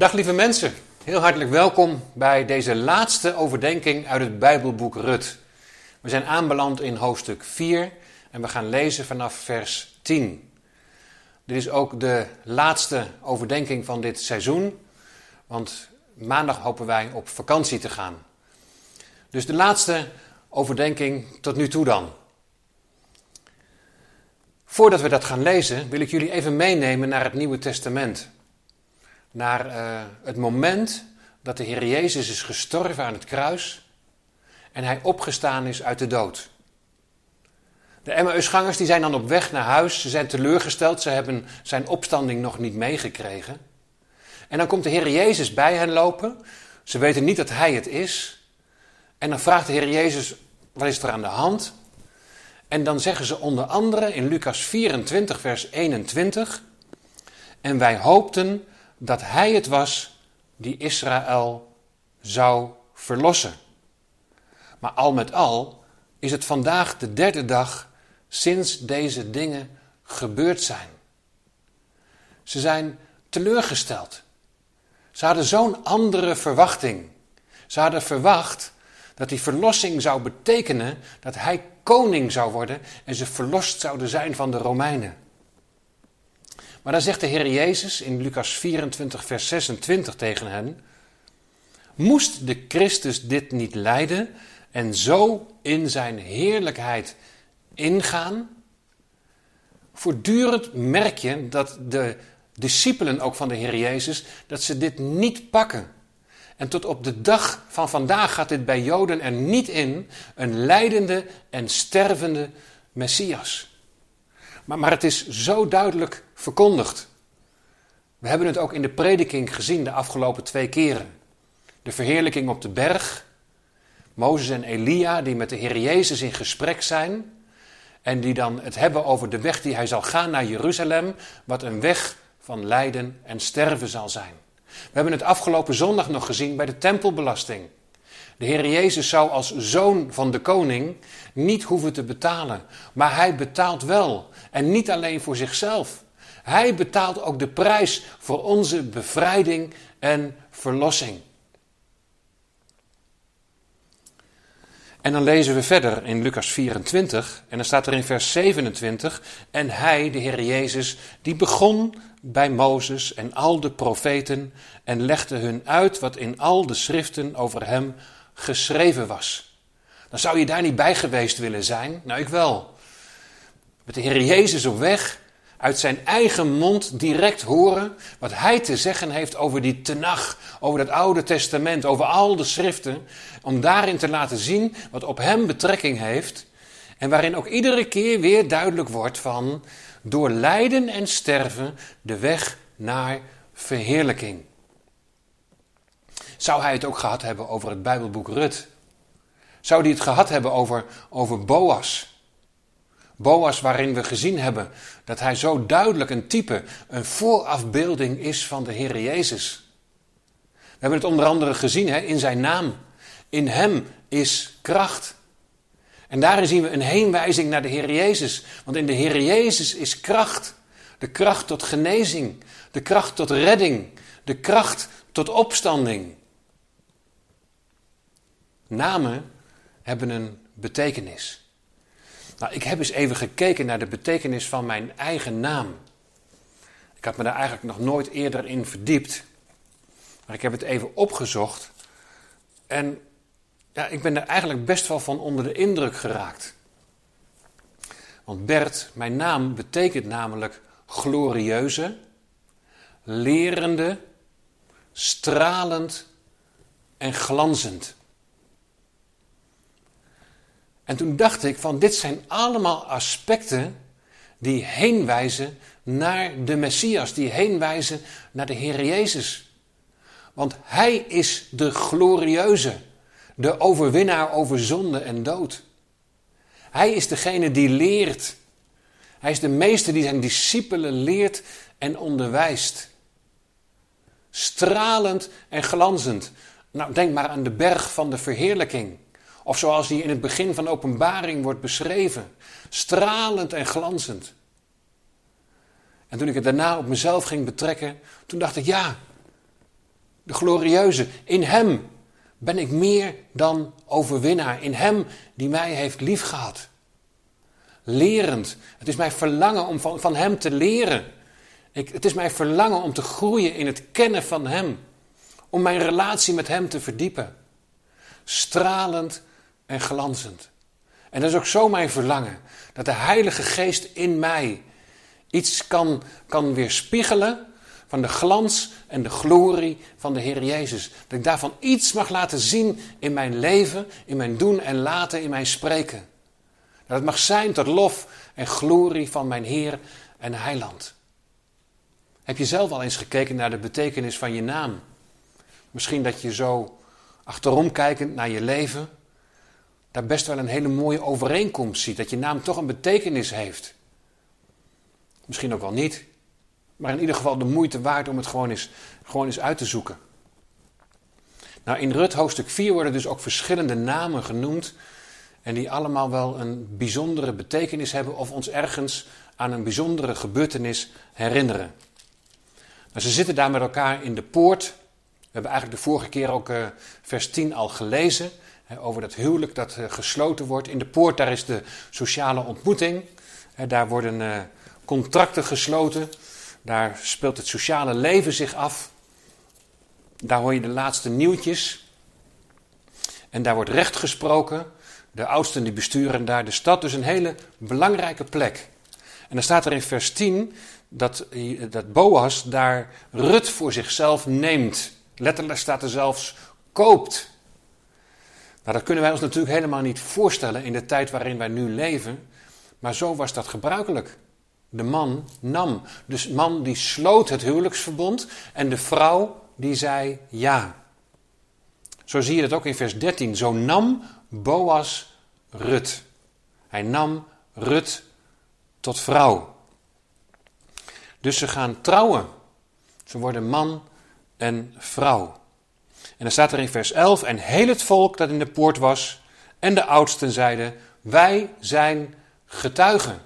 Dag lieve mensen, heel hartelijk welkom bij deze laatste overdenking uit het Bijbelboek Rut. We zijn aanbeland in hoofdstuk 4 en we gaan lezen vanaf vers 10. Dit is ook de laatste overdenking van dit seizoen, want maandag hopen wij op vakantie te gaan. Dus de laatste overdenking tot nu toe dan. Voordat we dat gaan lezen, wil ik jullie even meenemen naar het Nieuwe Testament naar uh, het moment dat de Heer Jezus is gestorven aan het kruis en hij opgestaan is uit de dood. De Emmausgangers die zijn dan op weg naar huis, ze zijn teleurgesteld, ze hebben zijn opstanding nog niet meegekregen. En dan komt de Heer Jezus bij hen lopen, ze weten niet dat hij het is. En dan vraagt de Heer Jezus, wat is er aan de hand? En dan zeggen ze onder andere in Lucas 24, vers 21, en wij hoopten dat hij het was die Israël zou verlossen. Maar al met al is het vandaag de derde dag sinds deze dingen gebeurd zijn. Ze zijn teleurgesteld. Ze hadden zo'n andere verwachting. Ze hadden verwacht dat die verlossing zou betekenen dat hij koning zou worden en ze verlost zouden zijn van de Romeinen. Maar dan zegt de Heer Jezus in Lucas 24, vers 26 tegen hen: Moest de Christus dit niet lijden en zo in zijn heerlijkheid ingaan? Voortdurend merk je dat de discipelen ook van de Heer Jezus, dat ze dit niet pakken. En tot op de dag van vandaag gaat dit bij Joden er niet in, een lijdende en stervende Messias. Maar, het is zo duidelijk verkondigd. We hebben het ook in de prediking gezien de afgelopen twee keren. De verheerlijking op de berg. Mozes en Elia die met de Heer Jezus in gesprek zijn. En die dan het hebben over de weg die hij zal gaan naar Jeruzalem. Wat een weg van lijden en sterven zal zijn. We hebben het afgelopen zondag nog gezien bij de tempelbelasting. De Heer Jezus zou als zoon van de koning niet hoeven te betalen, maar hij betaalt wel. En niet alleen voor zichzelf. Hij betaalt ook de prijs voor onze bevrijding en verlossing. En dan lezen we verder in Lucas 24 en dan staat er in vers 27: En hij, de Heer Jezus, die begon bij Mozes en al de profeten en legde hun uit wat in al de schriften over hem geschreven was. Dan zou je daar niet bij geweest willen zijn. Nou, ik wel. Met de Heer Jezus op weg, uit zijn eigen mond direct horen wat hij te zeggen heeft over die tenag, over het Oude Testament, over al de schriften, om daarin te laten zien wat op hem betrekking heeft en waarin ook iedere keer weer duidelijk wordt van door lijden en sterven de weg naar verheerlijking. Zou hij het ook gehad hebben over het Bijbelboek Rut? Zou hij het gehad hebben over, over Boas? Boas waarin we gezien hebben dat hij zo duidelijk een type, een voorafbeelding is van de Heer Jezus. We hebben het onder andere gezien hè, in zijn naam. In hem is kracht. En daarin zien we een heenwijzing naar de Heer Jezus. Want in de Heer Jezus is kracht. De kracht tot genezing. De kracht tot redding. De kracht tot opstanding. Namen hebben een betekenis. Nou, ik heb eens even gekeken naar de betekenis van mijn eigen naam. Ik had me daar eigenlijk nog nooit eerder in verdiept. Maar ik heb het even opgezocht. En ja, ik ben er eigenlijk best wel van onder de indruk geraakt. Want Bert, mijn naam, betekent namelijk glorieuze, lerende, stralend en glanzend. En toen dacht ik van dit zijn allemaal aspecten die heenwijzen naar de Messias, die heenwijzen naar de Heer Jezus. Want Hij is de glorieuze, de overwinnaar over zonde en dood. Hij is degene die leert. Hij is de meester die zijn discipelen leert en onderwijst. Stralend en glanzend. Nou, denk maar aan de berg van de verheerlijking. Of zoals die in het begin van openbaring wordt beschreven. Stralend en glanzend. En toen ik het daarna op mezelf ging betrekken, toen dacht ik, ja, de glorieuze. In Hem ben ik meer dan overwinnaar. In Hem die mij heeft liefgehad. Lerend. Het is mijn verlangen om van, van Hem te leren. Ik, het is mijn verlangen om te groeien in het kennen van Hem. Om mijn relatie met Hem te verdiepen. Stralend en glanzend. En dat is ook zo mijn verlangen. Dat de Heilige Geest in mij iets kan, kan weerspiegelen van de glans en de glorie van de Heer Jezus. Dat ik daarvan iets mag laten zien in mijn leven, in mijn doen en laten, in mijn spreken. Dat het mag zijn tot lof en glorie van mijn Heer en Heiland. Heb je zelf al eens gekeken naar de betekenis van je naam? Misschien dat je zo achterom kijkend naar je leven, daar best wel een hele mooie overeenkomst ziet. Dat je naam toch een betekenis heeft. Misschien ook wel niet. Maar in ieder geval de moeite waard om het gewoon eens, gewoon eens uit te zoeken. Nou, in Rut hoofdstuk 4 worden dus ook verschillende namen genoemd. En die allemaal wel een bijzondere betekenis hebben of ons ergens aan een bijzondere gebeurtenis herinneren. Nou, ze zitten daar met elkaar in de poort. We hebben eigenlijk de vorige keer ook uh, vers 10 al gelezen. Over dat huwelijk dat uh, gesloten wordt. In de poort daar is de sociale ontmoeting. Daar worden uh, contracten gesloten. Daar speelt het sociale leven zich af. Daar hoor je de laatste nieuwtjes. En daar wordt recht gesproken. De oudsten die besturen daar de stad. Dus een hele belangrijke plek. En dan staat er in vers 10 dat, dat Boas daar Rut voor zichzelf neemt. Letterlijk staat er zelfs koopt. Nou, dat kunnen wij ons natuurlijk helemaal niet voorstellen in de tijd waarin wij nu leven. Maar zo was dat gebruikelijk. De man nam. Dus man die sloot het huwelijksverbond en de vrouw die zei ja. Zo zie je dat ook in vers 13. Zo nam Boas Rut. Hij nam Rut tot vrouw. Dus ze gaan trouwen. Ze worden man en vrouw. En dan staat er in vers 11: En heel het volk dat in de poort was en de oudsten zeiden: Wij zijn getuigen.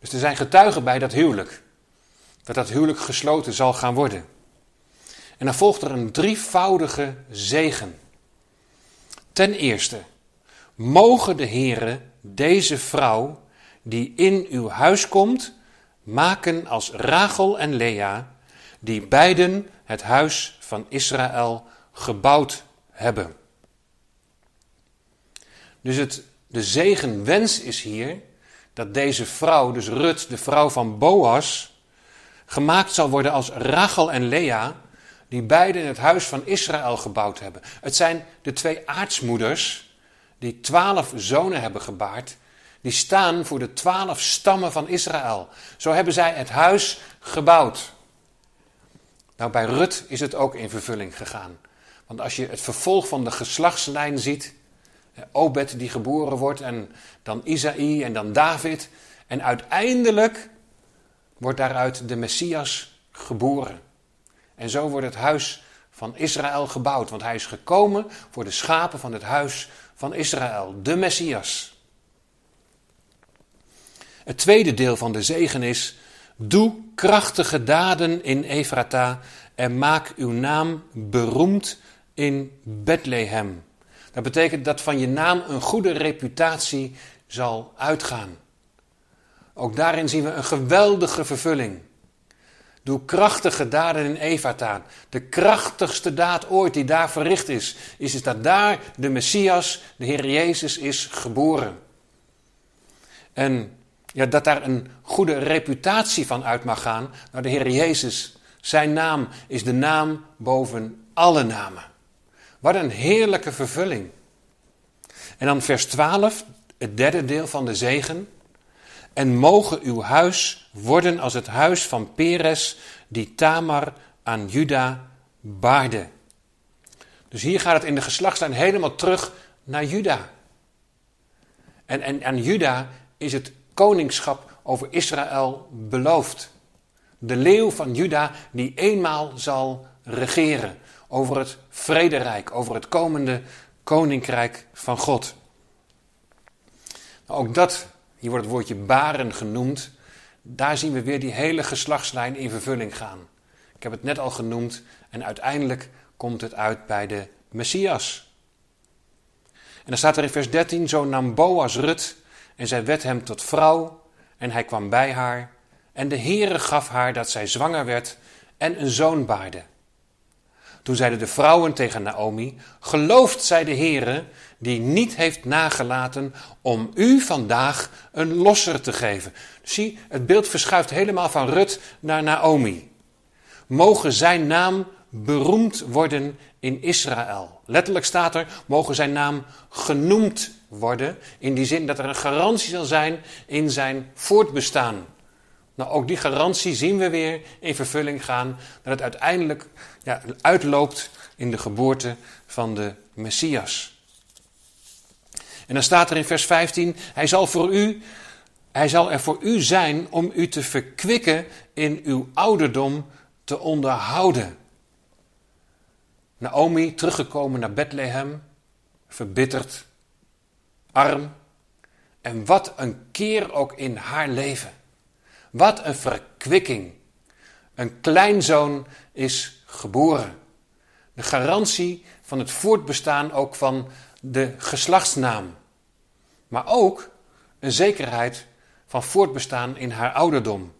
Dus er zijn getuigen bij dat huwelijk. Dat dat huwelijk gesloten zal gaan worden. En dan volgt er een drievoudige zegen. Ten eerste, mogen de heren deze vrouw die in uw huis komt, maken als Rachel en Lea, die beiden het huis van Israël gebouwd hebben. Dus het, de zegenwens is hier dat deze vrouw, dus Rut, de vrouw van Boas, gemaakt zal worden als Rachel en Lea, die beiden het huis van Israël gebouwd hebben. Het zijn de twee aartsmoeders die twaalf zonen hebben gebaard, die staan voor de twaalf stammen van Israël. Zo hebben zij het huis gebouwd. Nou, bij Rut is het ook in vervulling gegaan. Want als je het vervolg van de geslachtslijn ziet, Obed die geboren wordt en dan Isaïe en dan David. En uiteindelijk wordt daaruit de Messias geboren. En zo wordt het huis van Israël gebouwd, want hij is gekomen voor de schapen van het huis van Israël, de Messias. Het tweede deel van de zegen is: Doe krachtige daden in Efrata en maak uw naam beroemd in Bethlehem. Dat betekent dat van je naam een goede reputatie zal uitgaan. Ook daarin zien we een geweldige vervulling. Doe krachtige daden in Efrata. De krachtigste daad ooit die daar verricht is, is dat daar de Messias, de Heer Jezus, is geboren. En ja, dat daar een goede reputatie van uit mag gaan. Nou, de Heer Jezus, zijn naam is de naam boven alle namen. Wat een heerlijke vervulling. En dan vers 12, het derde deel van de zegen. En mogen uw huis worden als het huis van Peres, die Tamar aan Juda baarde. Dus hier gaat het in de geslachtslijn helemaal terug naar Juda. En, en aan Juda is het koningschap over Israël beloofd. De leeuw van Juda die eenmaal zal regeren over het vrederijk, over het komende koninkrijk van God. Ook dat, hier wordt het woordje baren genoemd, daar zien we weer die hele geslachtslijn in vervulling gaan. Ik heb het net al genoemd en uiteindelijk komt het uit bij de Messias. En dan staat er in vers 13, zo nam Boas Rut en zij werd hem tot vrouw en hij kwam bij haar en de Heere gaf haar dat zij zwanger werd en een zoon baarde. Toen zeiden de vrouwen tegen Naomi: Gelooft zij de Heere, die niet heeft nagelaten om u vandaag een losser te geven. Zie, het beeld verschuift helemaal van Rut naar Naomi. Mogen zijn naam beroemd worden in Israël. Letterlijk staat er: mogen zijn naam genoemd worden. In die zin dat er een garantie zal zijn in zijn voortbestaan. Nou, ook die garantie zien we weer in vervulling gaan. Dat het uiteindelijk ja, uitloopt in de geboorte van de Messias. En dan staat er in vers 15: Hij zal voor u. Hij zal er voor u zijn om u te verkwikken in uw ouderdom te onderhouden. Naomi, teruggekomen naar Bethlehem, verbitterd, arm. En wat een keer ook in haar leven. Wat een verkwikking. Een kleinzoon is geboren. De garantie van het voortbestaan ook van de geslachtsnaam. Maar ook een zekerheid van voortbestaan in haar ouderdom.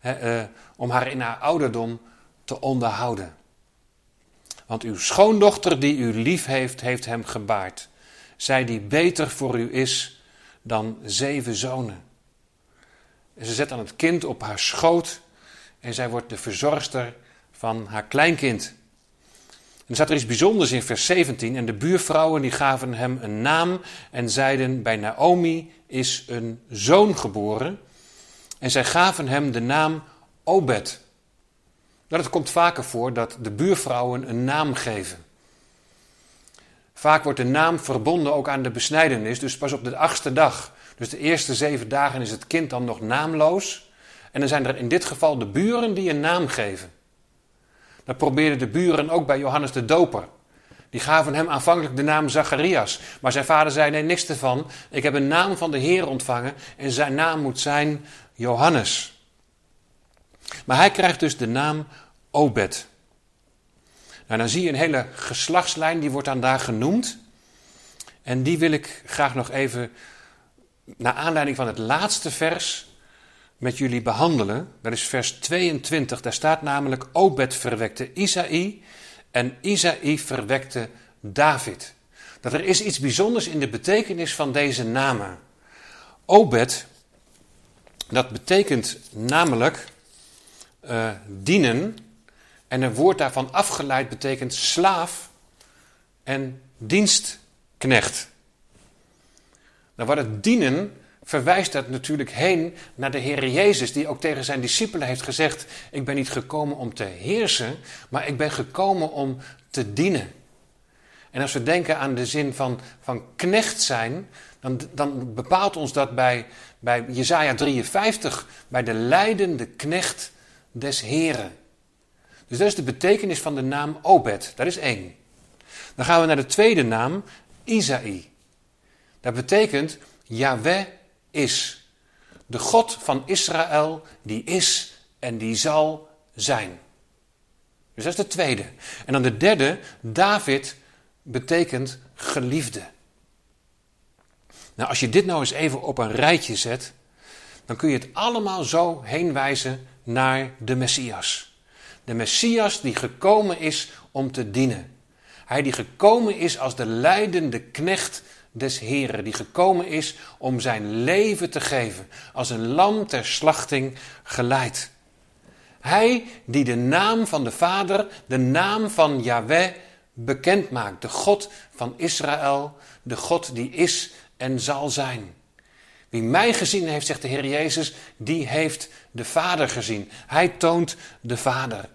eh, om haar in haar ouderdom te onderhouden. Want uw schoondochter die u lief heeft, heeft hem gebaard. Zij die beter voor u is dan zeven zonen. En ze zet dan het kind op haar schoot en zij wordt de verzorgster van haar kleinkind. En er staat er iets bijzonders in vers 17. En de buurvrouwen die gaven hem een naam en zeiden: Bij Naomi is een zoon geboren. En zij gaven hem de naam Obed. Nou, het komt vaker voor dat de buurvrouwen een naam geven. Vaak wordt de naam verbonden ook aan de besnijdenis, dus pas op de achtste dag. Dus de eerste zeven dagen is het kind dan nog naamloos. En dan zijn er in dit geval de buren die een naam geven. Dat probeerden de buren ook bij Johannes de Doper. Die gaven hem aanvankelijk de naam Zacharias. Maar zijn vader zei: Nee, niks ervan. Ik heb een naam van de Heer ontvangen en zijn naam moet zijn Johannes. Maar hij krijgt dus de naam Obed. Nou, dan zie je een hele geslachtslijn, die wordt dan daar genoemd. En die wil ik graag nog even, naar aanleiding van het laatste vers, met jullie behandelen. Dat is vers 22. Daar staat namelijk: Obed verwekte Isaï en Isaï verwekte David. Dat er is iets bijzonders in de betekenis van deze namen. Obed, dat betekent namelijk uh, dienen. En een woord daarvan afgeleid betekent slaaf en dienstknecht. Nou, wat het dienen verwijst dat natuurlijk heen naar de Heer Jezus, die ook tegen zijn discipelen heeft gezegd: Ik ben niet gekomen om te heersen, maar ik ben gekomen om te dienen. En als we denken aan de zin van, van knecht zijn, dan, dan bepaalt ons dat bij, bij Jezaja 53, bij de leidende knecht des Heren. Dus dat is de betekenis van de naam Obed. Dat is één. Dan gaan we naar de tweede naam, Isaï. Dat betekent Yahweh is. De God van Israël, die is en die zal zijn. Dus dat is de tweede. En dan de derde, David, betekent geliefde. Nou, als je dit nou eens even op een rijtje zet, dan kun je het allemaal zo heen wijzen naar de Messias. De Messias die gekomen is om te dienen. Hij die gekomen is als de leidende knecht des Heren, die gekomen is om zijn leven te geven, als een lam ter slachting geleid. Hij die de naam van de Vader, de naam van Yahweh bekend maakt, de God van Israël, de God die is en zal zijn. Wie mij gezien heeft, zegt de Heer Jezus, die heeft de Vader gezien. Hij toont de Vader.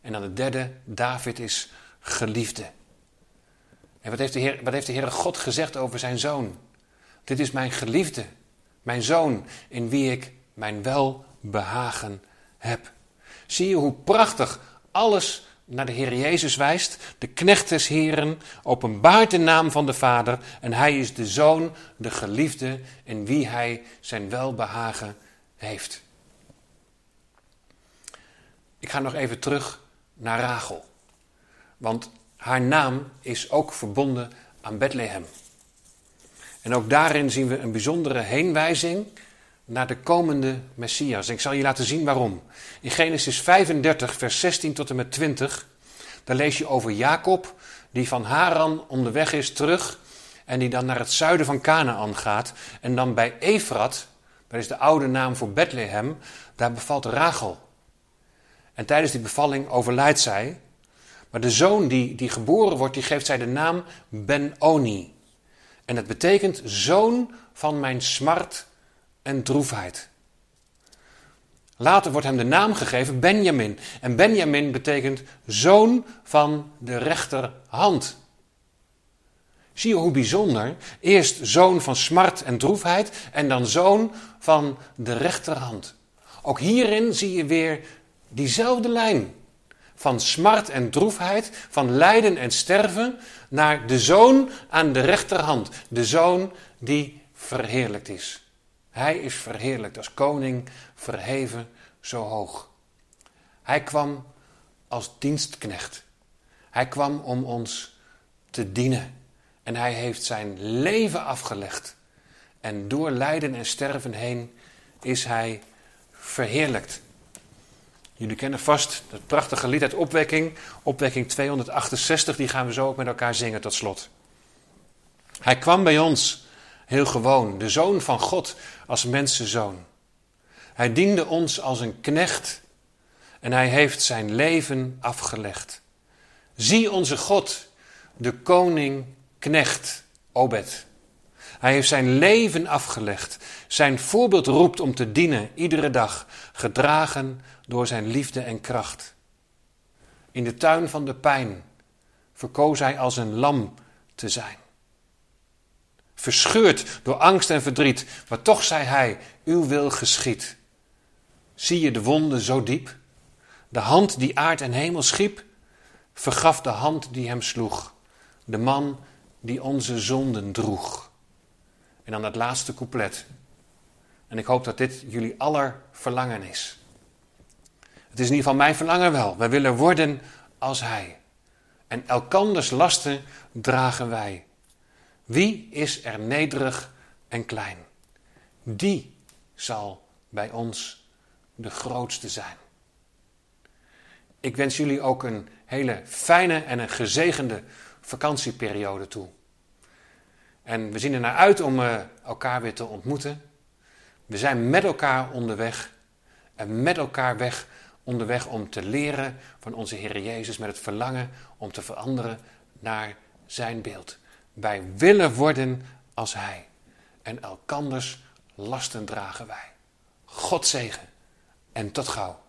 En dan de derde, David is geliefde. En wat heeft, de Heer, wat heeft de Heere God gezegd over zijn zoon? Dit is mijn geliefde, mijn zoon, in wie ik mijn welbehagen heb. Zie je hoe prachtig alles naar de Heer Jezus wijst? De knecht des Heren openbaart de naam van de Vader en hij is de zoon, de geliefde, in wie hij zijn welbehagen heeft. Ik ga nog even terug naar Rachel. Want haar naam is ook verbonden aan Bethlehem. En ook daarin zien we een bijzondere heenwijzing naar de komende Messias. ik zal je laten zien waarom. In Genesis 35, vers 16 tot en met 20, daar lees je over Jacob, die van Haran onderweg is terug en die dan naar het zuiden van Canaan gaat. En dan bij Efrat, dat is de oude naam voor Bethlehem, daar bevalt Rachel. En tijdens die bevalling overlijdt zij. Maar de zoon die, die geboren wordt, die geeft zij de naam Ben-Oni. En dat betekent zoon van mijn smart en droefheid. Later wordt hem de naam gegeven Benjamin. En Benjamin betekent zoon van de rechterhand. Zie je hoe bijzonder? Eerst zoon van smart en droefheid en dan zoon van de rechterhand. Ook hierin zie je weer diezelfde lijn. Van smart en droefheid, van lijden en sterven, naar de zoon aan de rechterhand. De zoon die verheerlijkt is. Hij is verheerlijkt als koning, verheven zo hoog. Hij kwam als dienstknecht. Hij kwam om ons te dienen. En hij heeft zijn leven afgelegd. En door lijden en sterven heen is hij verheerlijkt. Jullie kennen vast het prachtige lied uit Opwekking. Opwekking 268, die gaan we zo ook met elkaar zingen tot slot. Hij kwam bij ons, heel gewoon, de zoon van God als mensenzoon. Hij diende ons als een knecht en hij heeft zijn leven afgelegd. Zie onze God, de koning, knecht, Obed. Hij heeft zijn leven afgelegd. Zijn voorbeeld roept om te dienen iedere dag, gedragen door zijn liefde en kracht. In de tuin van de pijn verkoos hij als een lam te zijn. Verscheurd door angst en verdriet, maar toch zei hij: Uw wil geschiet. Zie je de wonden zo diep? De hand die aard en hemel schiep, vergaf de hand die hem sloeg. De man die onze zonden droeg. En dan het laatste couplet. En ik hoop dat dit jullie aller verlangen is. Het is in ieder geval mijn verlangen wel. Wij willen worden als Hij. En elkanders lasten dragen wij. Wie is er nederig en klein? Die zal bij ons de grootste zijn. Ik wens jullie ook een hele fijne en een gezegende vakantieperiode toe. En we zien er naar uit om uh, elkaar weer te ontmoeten. We zijn met elkaar onderweg en met elkaar weg onderweg om te leren van onze Heer Jezus met het verlangen om te veranderen naar zijn beeld. Wij willen worden als Hij en elkanders lasten dragen wij. God zegen en tot gauw.